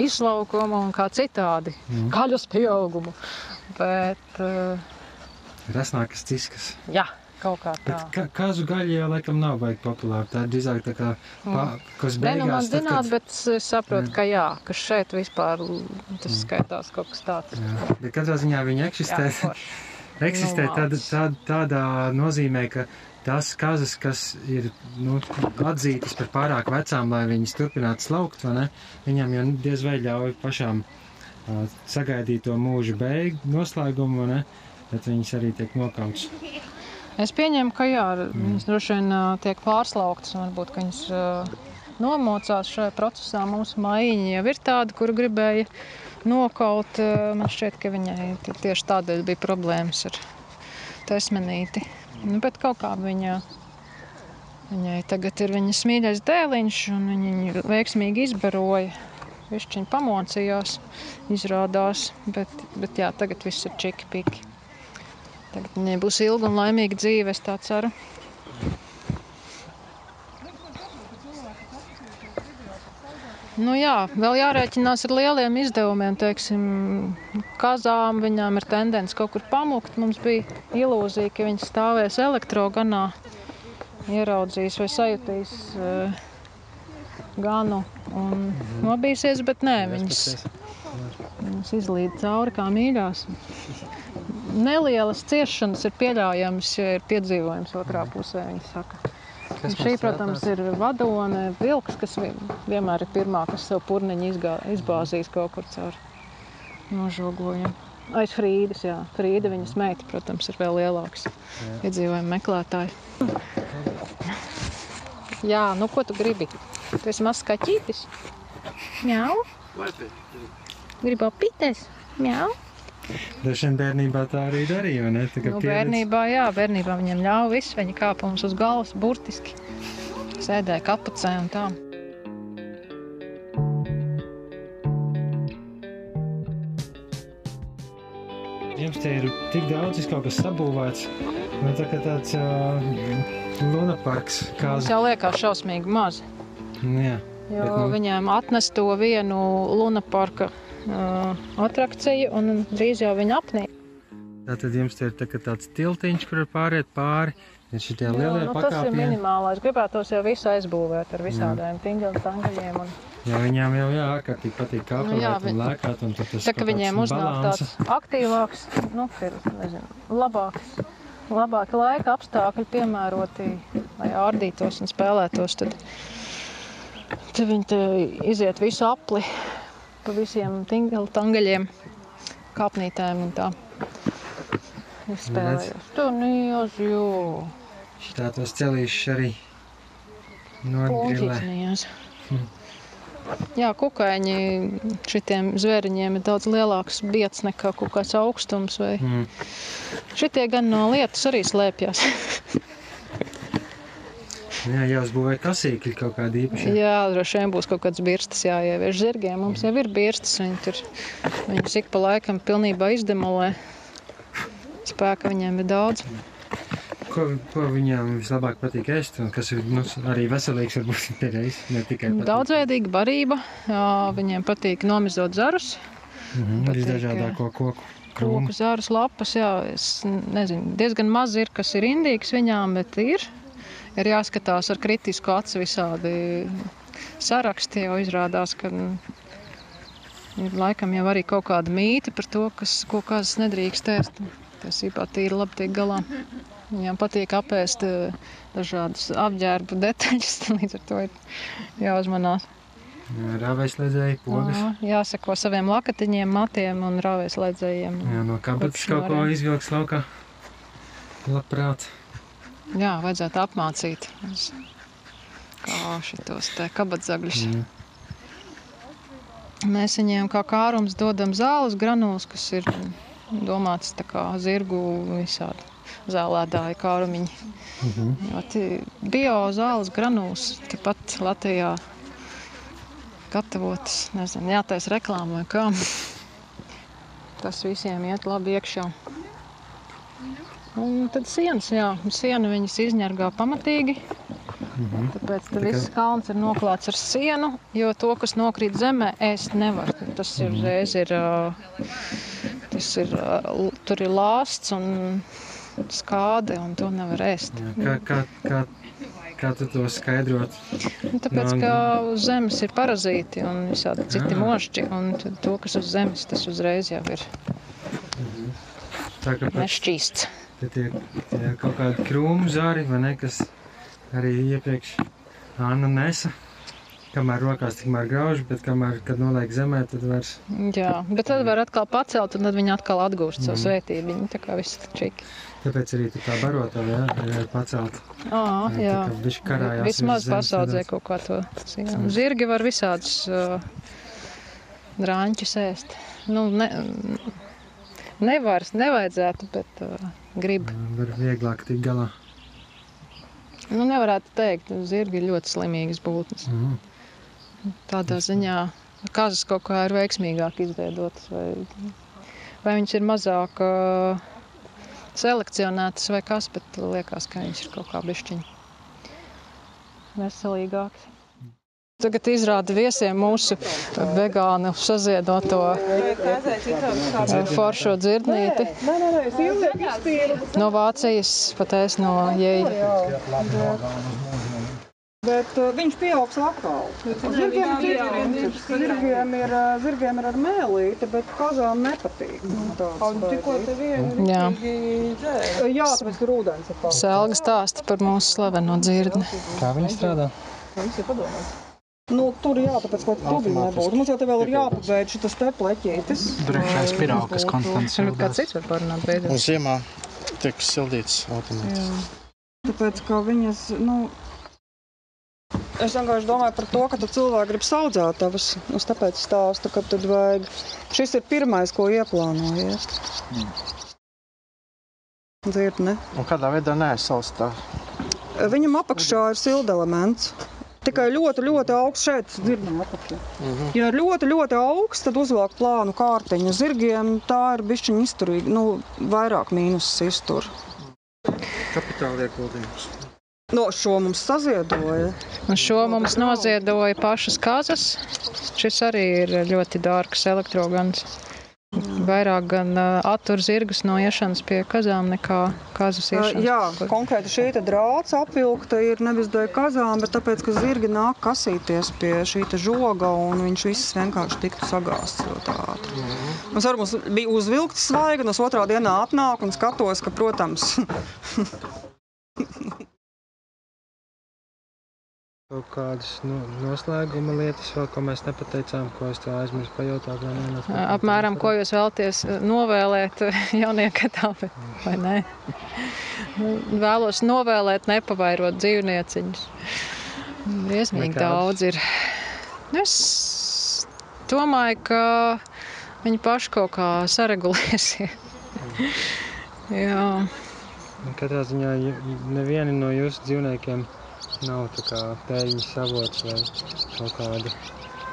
izlaukumu un kā citādi mm. gaļas pieaugumu. Bet, uh, Bet rasnākas ciskas. jā, kaut kā tā. Bet ka, kāzu gaļa jau laikam nav baigi populāra. Tā ir drīzāk tā kā, pa, kas Nē, nu man beigās, tad, zināt, kad, bet es saprotu, Jā. ka jā, ka šeit vispār tas skaitās kaut kas tāds. jā, bet katrā ziņā viņi eksistē. Jā, [LAUGHS] eksistē Nu, tāda, tāda, tādā nozīmē, ka tās kazas, kas ir nu, atzītas par pārāk vecām, lai viņas turpinātu slaukt, ne, viņam jau diez vai ļauj pašām uh, sagaidīt to mūža beigu noslēgumu, ne, bet viņas arī tiek nokauts. Es pieņemu, ka jā, viņas droši vien tiek pārslauktas. Varbūt viņas ā, nomocās šajā procesā. Mūsu mājiņa jau ir tāda, kuru gribēja nokaut. Man šķiet, ka viņai ti- tieši tādēļ bija problēmas ar taismenīti. Nu, bet kaut kā viņa, viņai tagad ir viņas mīļais dēliņš, un viņa viņu veiksmīgi izbaroja. Viņš pamocījās, izrādās, bet, bet jā, tagad viss ir čiki piki. Tagad viņai būs ilga un laimīga dzīve, es tā ceru. Nu jā, vēl jārēķinās ar lieliem izdevumiem. Teiksim, kazām viņām ir tendence kaut kur pamukt. Mums bija ilūzija, ka viņas stāvēs elektroganā, ieraudzīs vai sajutīs uh, ganu un nobīsies, bet nē, viņas, viņas izlīd cauri kā mīļās. Nelielas ciešanas ir pieļaujamas, ja ir piedzīvojums otrā pusē, viņi saka. Un šī, protams, ir vadone, vilks, kas vi- vienmēr ir pirmā, kas savu purniņu izgā, izbāzīs kaut kur caur nožogojumu. Aiz Frīdas, jā. Frīda, viņas meita, protams, ir vēl lielāks iedzīvojuma meklētāji. Jā, nu ko tu gribi? Tu esi mazs kaķītis. Mjau. Gribu apīties. Mjau. Dažs vien bērnībā tā arī darīja. Ne? Tā Nu, bērnībā, jā, bērnībā viņam ļāva viss. Viņi kāpa mums uz galvas, burtiski. Sēdēja kapucē un tā. Jums te ir tik daudz, kas kaut kas sabūvēts. Nu, tā kā tāds uh, lunaparks. Kā Tas jau liekas šausmīgi maz. Jā. Jo Bet, nu- viņiem atnes to vienu lunaparka uh, atrakciju un drīz jau viņa apnīk. Tātad jums ir tā, tāds tiltiņš, kur pāriet pāri. Ir šitie lielie nu, tas ir pakāpieni. minimālais. Gribētos jau visu aizbūvēt ar visādiem tingļiem, tangaļiem. Un... Jā, viņām jau jā, ārkārtīgi patīk kāpāt Nu, jā, un vi- lēkāt. Un tad tas Tā kaut viņiem uznāk tāds aktīvāks, nu, ir, nezinu, labāks, labāki laika apstākļi piemēroti, lai ārdītos un spēlētos, tad, tad viņi te iziet visu apli pa visiem tangaļiem, kāpnītēm un tā. Izspēlējos. Tu nījoz, jo. Šitā tos celīšus arī nogrilē. Puķis Jā, kukaiņi šitiem zvēriņiem ir daudz lielāks biets nekā kaut kāds augstums. Vai... Mm. Šitie gan no lietas arī slēpjas. [LAUGHS] Jā, jāuzbūvē kasīkļi kaut kādi īpaši. Jā, droši vien būs kaut kāds birstas jāievieš zirgiem. Mums jau ir birstas, viņi tur viņus ik pa laikam pilnībā izdemolē. Spēka viņiem ir daudz. Ko, ko viņām vislabāk patīk ēst, un kas ir nu, arī veselīgs, varbūt [LAUGHS] pierreiz, ne tikai patīk. Daudzveidīga barība. Jā, viņiem patīk nomizot zarus. Mhm, patīk, visdažādāko koku krūmu. Koku zārus lapas, jā, es nezinu, diezgan maz ir, kas ir indīgs viņām, bet ir. Ir jāskatās ar kritisku acu visādi saraksti, jo izrādās, ka mm, ir laikam jau arī kaut kāda mīte par to, kas, ko kāds nedrīkst ēst. Tiesībā tīri labi tiek galā. Viņām patīk apēst eh, dažādas apģērbu detaļas, [LAUGHS] līdz ar to ir jāuzmanās. Rāvēs ledzēji, pogas. Ā, Jāsako saviem lakatiņiem, matiem un rāvēslēdzējiem. Jā, no kabatas kaut ko izvilks laukā. Labprāt. Jā, vajadzētu apmācīt, uz kā šitos te kabatzagļus. Mm. Mēs viņiem kā kārums dodam zāles granulas, kas ir domāts tā kā zirgu visādi zālēdāji kārumiņi. Mhm. Ļoti bio zāles granulas, tepat Latvijā gatavotas, nezinu, jātais reklāma vai kā. Tas visiem iet labi iekšā. Un tad sienas, jā, siena viņas izņargā pamatīgi. Mhm. Tāpēc Tā viss kalns ir noklāts ar sienu, jo to, kas nokrīt zemē, ēst nevar. Tas ir Mhm. reiz ir, tas ir, tur ir lāsts un skāde, un to nevar ēst. Jā, kā, kā, kā, kā tu to skaidrot? Nu, tāpēc, Nā, ka uz zemes ir parazīti un visādi citi Ah. mošķi, un to, kas uz zemes, tas uzreiz jau ir Tā kā pat nešķīsts. Te tie, tie kaut kādi krūmu zāri, vai ne, kas arī iepriekš Anna nesa. Kamēr rokās tikmēr grauž, bet kamēr, kad noliek zemē, tad vairs. Jā, bet tad var atkal pacelt, un tad viņi atkal atgūst savu svētību. Viņi tā kā viss čiki. Tāpēc arī tā barotā, jā, ir pacelt. Ā, jā. Tā kā bišķi karājās Vismaz pasaudzē kaut kā to. Jā. Zirgi var visādus uh, drāņķus ēst. Nu, ne, nevar, nevajadzētu, bet uh, grib. Var vieglāk tikt galā. Nu, nevarētu teikt, zirgi ir ļoti slimīgas būtnes. Mhm. Tādā ziņā kazas kaut kā ir veiksmīgāk izveidotas, vai, vai viņš ir mazāk uh, selekcionētas vai kas, bet liekas, ka viņš ir kaut kā bišķiņ veselīgāks. Tagad izrāda viesiem mūsu vegānu saziedoto foršo dzirdnīti no Vācijas, pateic no Jēja. Bet uh, viņš pieaugs atkal. Zirgiem, zirgiem, ir, zirgiem, ir, uh, zirgiem ir ar mēlīti, bet kazām nepatīk. Nu, Tikko te vienu Jā. Jā, tāpēc, ka ūdens ir pārāk. Selga stāsta par mūsu slaveno dzirdni. Kā viņi strādā? Nu, tur jā, tāpēc, ka tubiņi nebūtu. Mums jau te vēl ir jāpabeidz šitas te pleķītis. Brīvšais pirāgs, kas konstants Varbūt kāds cits var parunāt beidzot. Un ziemā tiek sildīts automātiski. Tāpēc, ka viņas, nu, es vienkārši domāju par to, ka tu cilvēki grib saudzēt tavas. Es tāpēc stāstu, ka tad vajag. Šis ir pirmais, ko ieplānojiet. Dzirdne. Un kādā veidā neaizsalst tā? Viņam apakšā ir silda elements. Tikai ļoti, ļoti augsts šeit dzirdam apakšā. Ja ir ļoti, ļoti augsts, tad uzvelk plānu kārtiņu. Zirgiem tā ir bišķiņa izturīga, nu, vairāk mīnusus iztur. Kapitāla ieguldījums. No šo mums saziedoja. Un šo mums noziedoja pašas kazas. Šis arī ir ļoti dārgs elektrogans. Vairāk gan uh, attur zirgus no iešanas pie kazām nekā kazas Uh, iešanas. Jā, Kur- konkrēti šī te drāts apvilkta ir nevis dēļ kazām, bet tāpēc, ka zirgi nāk kasīties pie šī te žoga un viņš viss vienkārši tiktu sagāsts ļoti ātri. Mums var mums bija uzvilkts svaigi, un es otrā dienā atnāk un skatos, ka, protams, [LAUGHS] Kaut kādas nu, noslēguma lietas, vēl, ko mēs nepateicām, ko es tev aizmirsu pajautāt. Apmēram, ko jūs vēlaties uh, novēlēt uh, jauniekai tāpai, vai ne? Vēlos novēlēt, nepavairot dzīvnieciņus. Briesmīgi daudz ir. Es domāju, ka viņi paši kaut kā saregulēsies. [LAUGHS] Jā. Nu, Katrā ziņā nevieni no jūsu dzīvniekiem nav tā kā peļņas avots vai kaut kāda.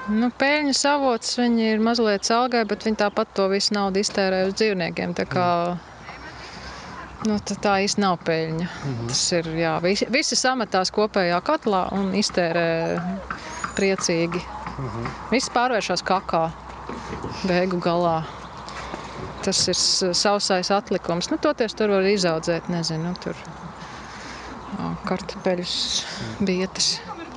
Nu, peļņas avots viņi ir mazliet salgai, bet viņi tāpat to visu naudu iztērē uz dzīvniekiem. Tā, kā, nu, tā, tā īsti nav peļņa. Mm -hmm. Tas ir jā, visi, visi sametās kopējā katlā un iztērē priecīgi. Mm -hmm. Viss pārvēršas kakā beigu galā. Tas ir sausais atlikums. Nu, toties tur var izaudzēt, nezinu, tur kartupeļus, bietas.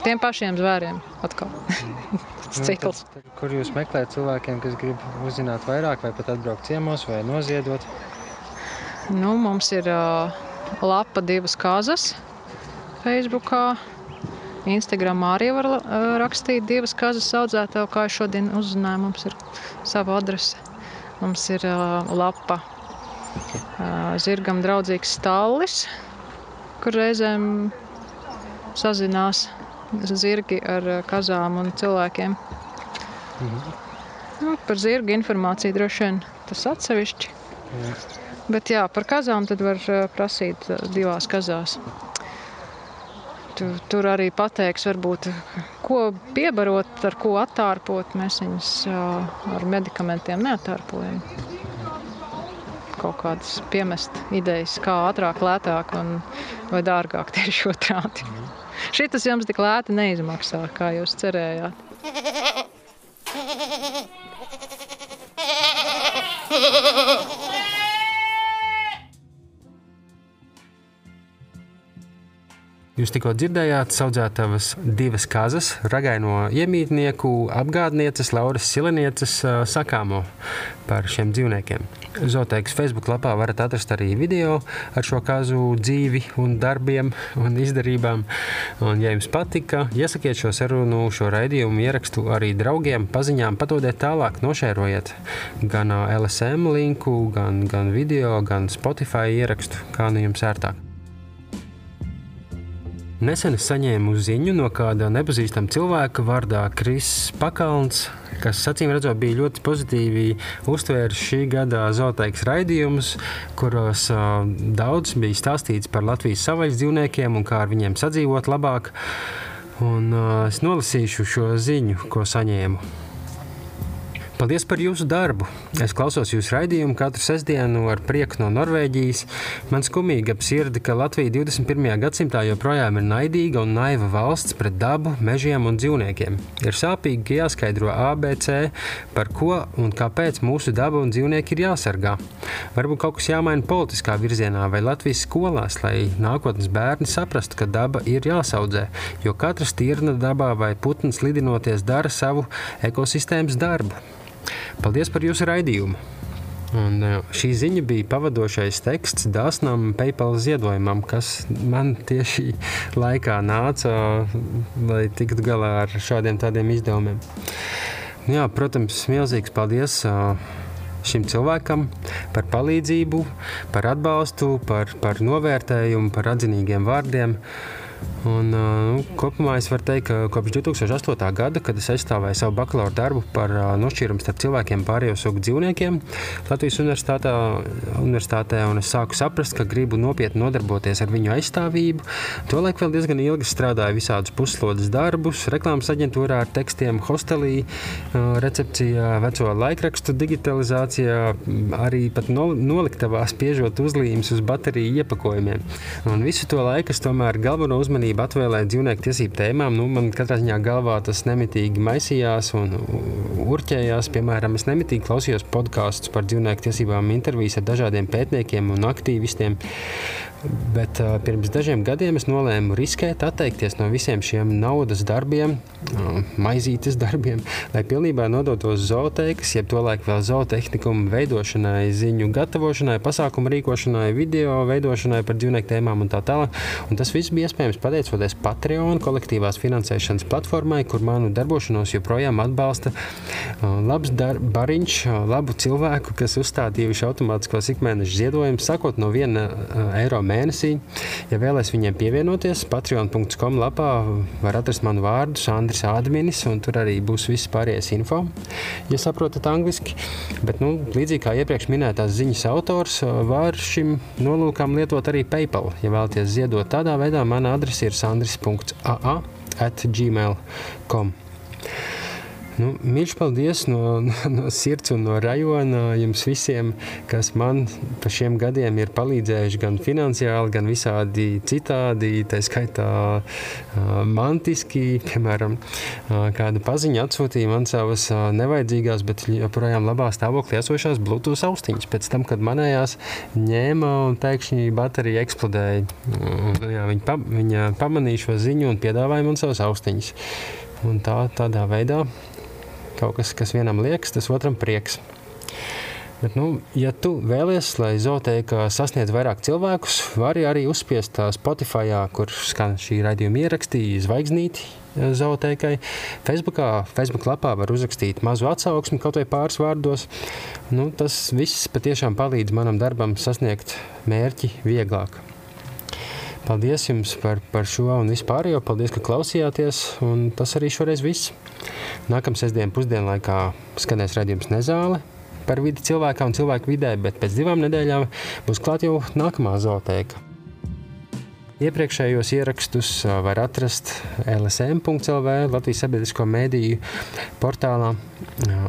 Tiem pašiem zvēriem atkal. Tas [LAUGHS] Nu, cikls. tad- Kur jūs meklējat cilvēkiem, kas grib uzzināt vairāk, vai pat atbraukt ciemos, vai noziedot? Nu, mums ir uh, lapa divas kazas Facebookā. Instagramā arī var uh, rakstīt divas kazas audzētāju, kā es šodien uzzināju. Mums ir sava adrese. Mums ir uh, lapa uh, zirgam draudzīgs stallis, kur reizēm sazinās zirgi ar uh, kazām un cilvēkiem. Nu, par zirgu informāciju droši vien tas atsevišķi. Jā. Bet jā, par kazām tad var uh, prasīt uh, divās kazās. Tur, tur arī pateiks, varbūt, ko piebarot, ar ko attārpot. Mēs viņus ar medikamentiem neatārpojam. Kaut kādas piemest idejas, kā ātrāk, lētāk un, vai dārgāk tieši otrādi. Šis jums tik lēti neizmaksā, kā jūs cerējāt. [LAUGHS] Jūs tikko dzirdējāt audzētavas divas kazas, ragaino iemītnieku apgādnieces Lauras Silenieces sakāmo par šiem dzīvniekiem. Zoteikas Facebook lapā varat atrast arī video ar šo kazu dzīvi un darbiem un izdarībām. Un, ja jums patika, iesakiet šo sarunu, šo raidījumu ierakstu arī draugiem, paziņām, padodiet tālāk, nošērojiet gan LSM linku, gan, gan video, gan Spotify ierakstu, kā nu jums ērtāk. Nesen es saņēmu ziņu no kāda nepazīstama cilvēka vārdā Kris Pakalns, kas acīm redzot bija ļoti pozitīvi uztvērs šī gada zooteikas raidījumus, kuros uh, daudz bija stāstīts par Latvijas savvaļas dzīvniekiem un kā ar viņiem sadzīvot labāk. Un, uh, es nolasīšu šo ziņu, ko saņēmu. Paldies par jūsu darbu! Es klausos jūsu raidījumu katru sestdienu ar prieku no Norvēģijas. Man skumīgi ap sirdi, ka Latvija 21. gadsimtā joprojām ir naidīga un naiva valsts pret dabu, mežiem un dzīvniekiem. Ir sāpīgi, ka jāskaidro ABC, par ko un kāpēc mūsu daba un dzīvnieki ir jāsargā. Varbūt kaut kas jāmaina politiskā virzienā vai Latvijas skolās, lai nākotnes bērni saprastu, ka daba ir jāsaudzē, jo katra stirna dabā vai putns lidinoties dara savu ekosistēmas darbu. Paldies par jūsu raidījumu! Un e, šī ziņa bija pavadošais teksts dāsnam PayPal ziedojumam, kas man tieši laikā nāca, lai tiktu galā ar šādiem tādiem izdevumiem. Jā, protams, milzīgs paldies e, šim cilvēkam par palīdzību, par atbalstu, par, par novērtējumu, par atzinīgiem vārdiem. Un, nu, kopumā es varu teikt, ka kopš 2008. gada, kad es aizstāvēju savu bakalaura darbu par nošķīrumu starp cilvēkiem pārējo sugu dzīvniekiem Latvijas universitātē, universitātē, un es sāku saprast, ka gribu nopietni nodarboties ar viņu aizstāvību. Tolaik vēl diezgan ilgi strādāju visādus puslodes darbus, reklāmas aģentūrā ar tekstiem, hostelī, recepcijā, veco laikrakstu digitalizācijā, arī pat noliktavā spiežot uzlīmes uz bateriju iepakojumiem. Un visu to laiku es tomēr galveno uzmanību uzmanību atvēlēt dzīvnieku tiesību tēmām, nu, man katrā ziņā galvā tas nemitīgi maisījās un urķējās. Piemēram, es nemitīgi klausījos podkāstus par dzīvnieku tiesībām, intervijas ar dažādiem pētniekiem un aktīvistiem. Bet uh, pirms dažiem gadiem es nolēmu riskēt, atteikties no visiem šiem naudas darbiem, uh, maizītes darbiem, lai pilnībā nodotos zooteikas, jeb tolaik vēl zootehniku veidošanai, ziņu gatavošanai, pasākumu rīkošanai, video veidošanai par dzīvnieku tēmām un tā tālāk. Un tas viss bija iespējams pateicoties Patreon kolektīvās finansēšanas platformai, kur manu darbošanos joprojām atbalsta uh, labs bariņš, labu cilvēku, kas uzstādījuši automātiskos ikmēneša ziedojumus, sākot no 1 uh, eiro mēnesī. Ja vēlaties viņiem pievienoties, patreon.com lapā var atrast manu vārdu, Sandrs Adminis, un tur arī būs viss pārējais info, ja saprotat angliski. Bet, nu, līdzīgi kā iepriekš minētās ziņas autors, var šim nolūkam lietot arī PayPal. Ja vēlaties ziedot tādā veidā, mana adrese ir sandris.aa at gmail.com. Nu, Mīļš paldies no, no, sirds un no rajona jums visiem, kas man pa šiem gadiem ir palīdzējuši gan finansiāli, gan visādi citādi, tā skaitā mantiski, piemēram, kāda paziņa atsūtīja man savas nevajadzīgās, bet joprojām labā stāvoklī esošās Bluetooth austiņas. Pēc tam, kad manējās ņēma un pēkšņi baterija eksplodēja, jā, viņa, pa, viņa pamanīja šo ziņu un piedāvāja man savas austiņas. Un tā, tādā veidā kaut kas, kas vienam liekas, tas otram prieks. Bet, nu, ja tu vēlies, lai zooteka sasniedz vairāk cilvēkus, vari arī uzspiest Spotify, kur skan šī raidījuma ierakstīja zvaigznīti zootekai. Facebookā, Facebook lapā var uzrakstīt mazu atsauksmi, kaut vai pāris vārdos. Nu, tas viss patiešām palīdz manam darbam sasniegt mērķi vieglāk. Paldies jums par, par šo un vispārējo. Paldies, ka klausījāties. Tas arī šoreiz viss. Nākamā sestdienas pusdienlaikā skanēs redzējums Nezāle par vidi cilvēkam un cilvēku vidē, bet pēc divām nedēļām būs klāta jau nākamā zootēka. Iepriekšējos ierakstus var atrast LSM.CLV, Latvijas sabiedrisko mēdīju portālā,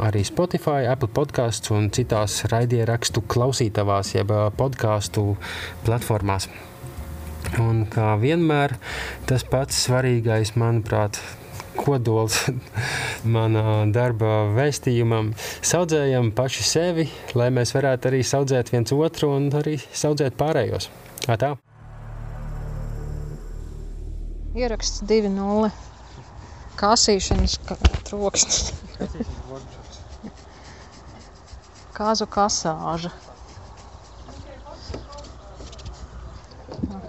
arī Spotify, Apple podkāsts un citās raidierakstu klausītavās, jeb podkāstu platformās. Un kā vienmēr, tas pats svarīgais, manuprāt, kodols [LAUGHS] manā darba vēstījumam. Saudzējam paši sevi, lai mēs varētu arī saudzēt viens otru un arī saudzēt pārējos. Tā. Ieraksts 2.0. Kasīšanas ka- troksnis. Kāzu kasāža.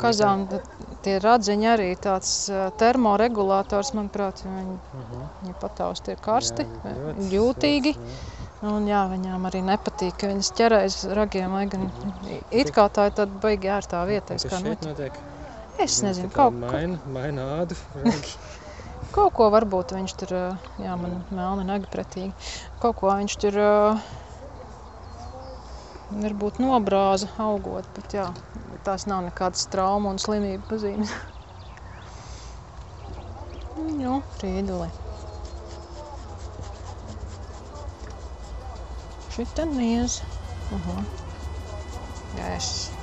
Kazām tie radziņi arī tāds termoregulators, manuprāt, jo viņi, viņi pataust tie karsti, jūtīgi. Un jā, viņām arī nepatīk, ka viņas ķerēs ragiem, lai gan it kā tā ir tāda baigi ērtā vieta. es kā noķer- notiek? Es nezinu, kaut, ko- maina, maina ādu. [LAUGHS] kaut ko varbūt viņš tur, jā, man melni nagi pretīgi, kaut ko viņš tur varbūt nobrāza augot, bet jā, tās nav nekādas trauma un slimību pazīmes. [LAUGHS] Nu, frīduli. Šita niez. Aha. Yes.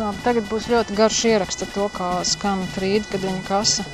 Labi, tagad būs ļoti garš ieraksts ar to, kā skan frīda, kad viņa kasa.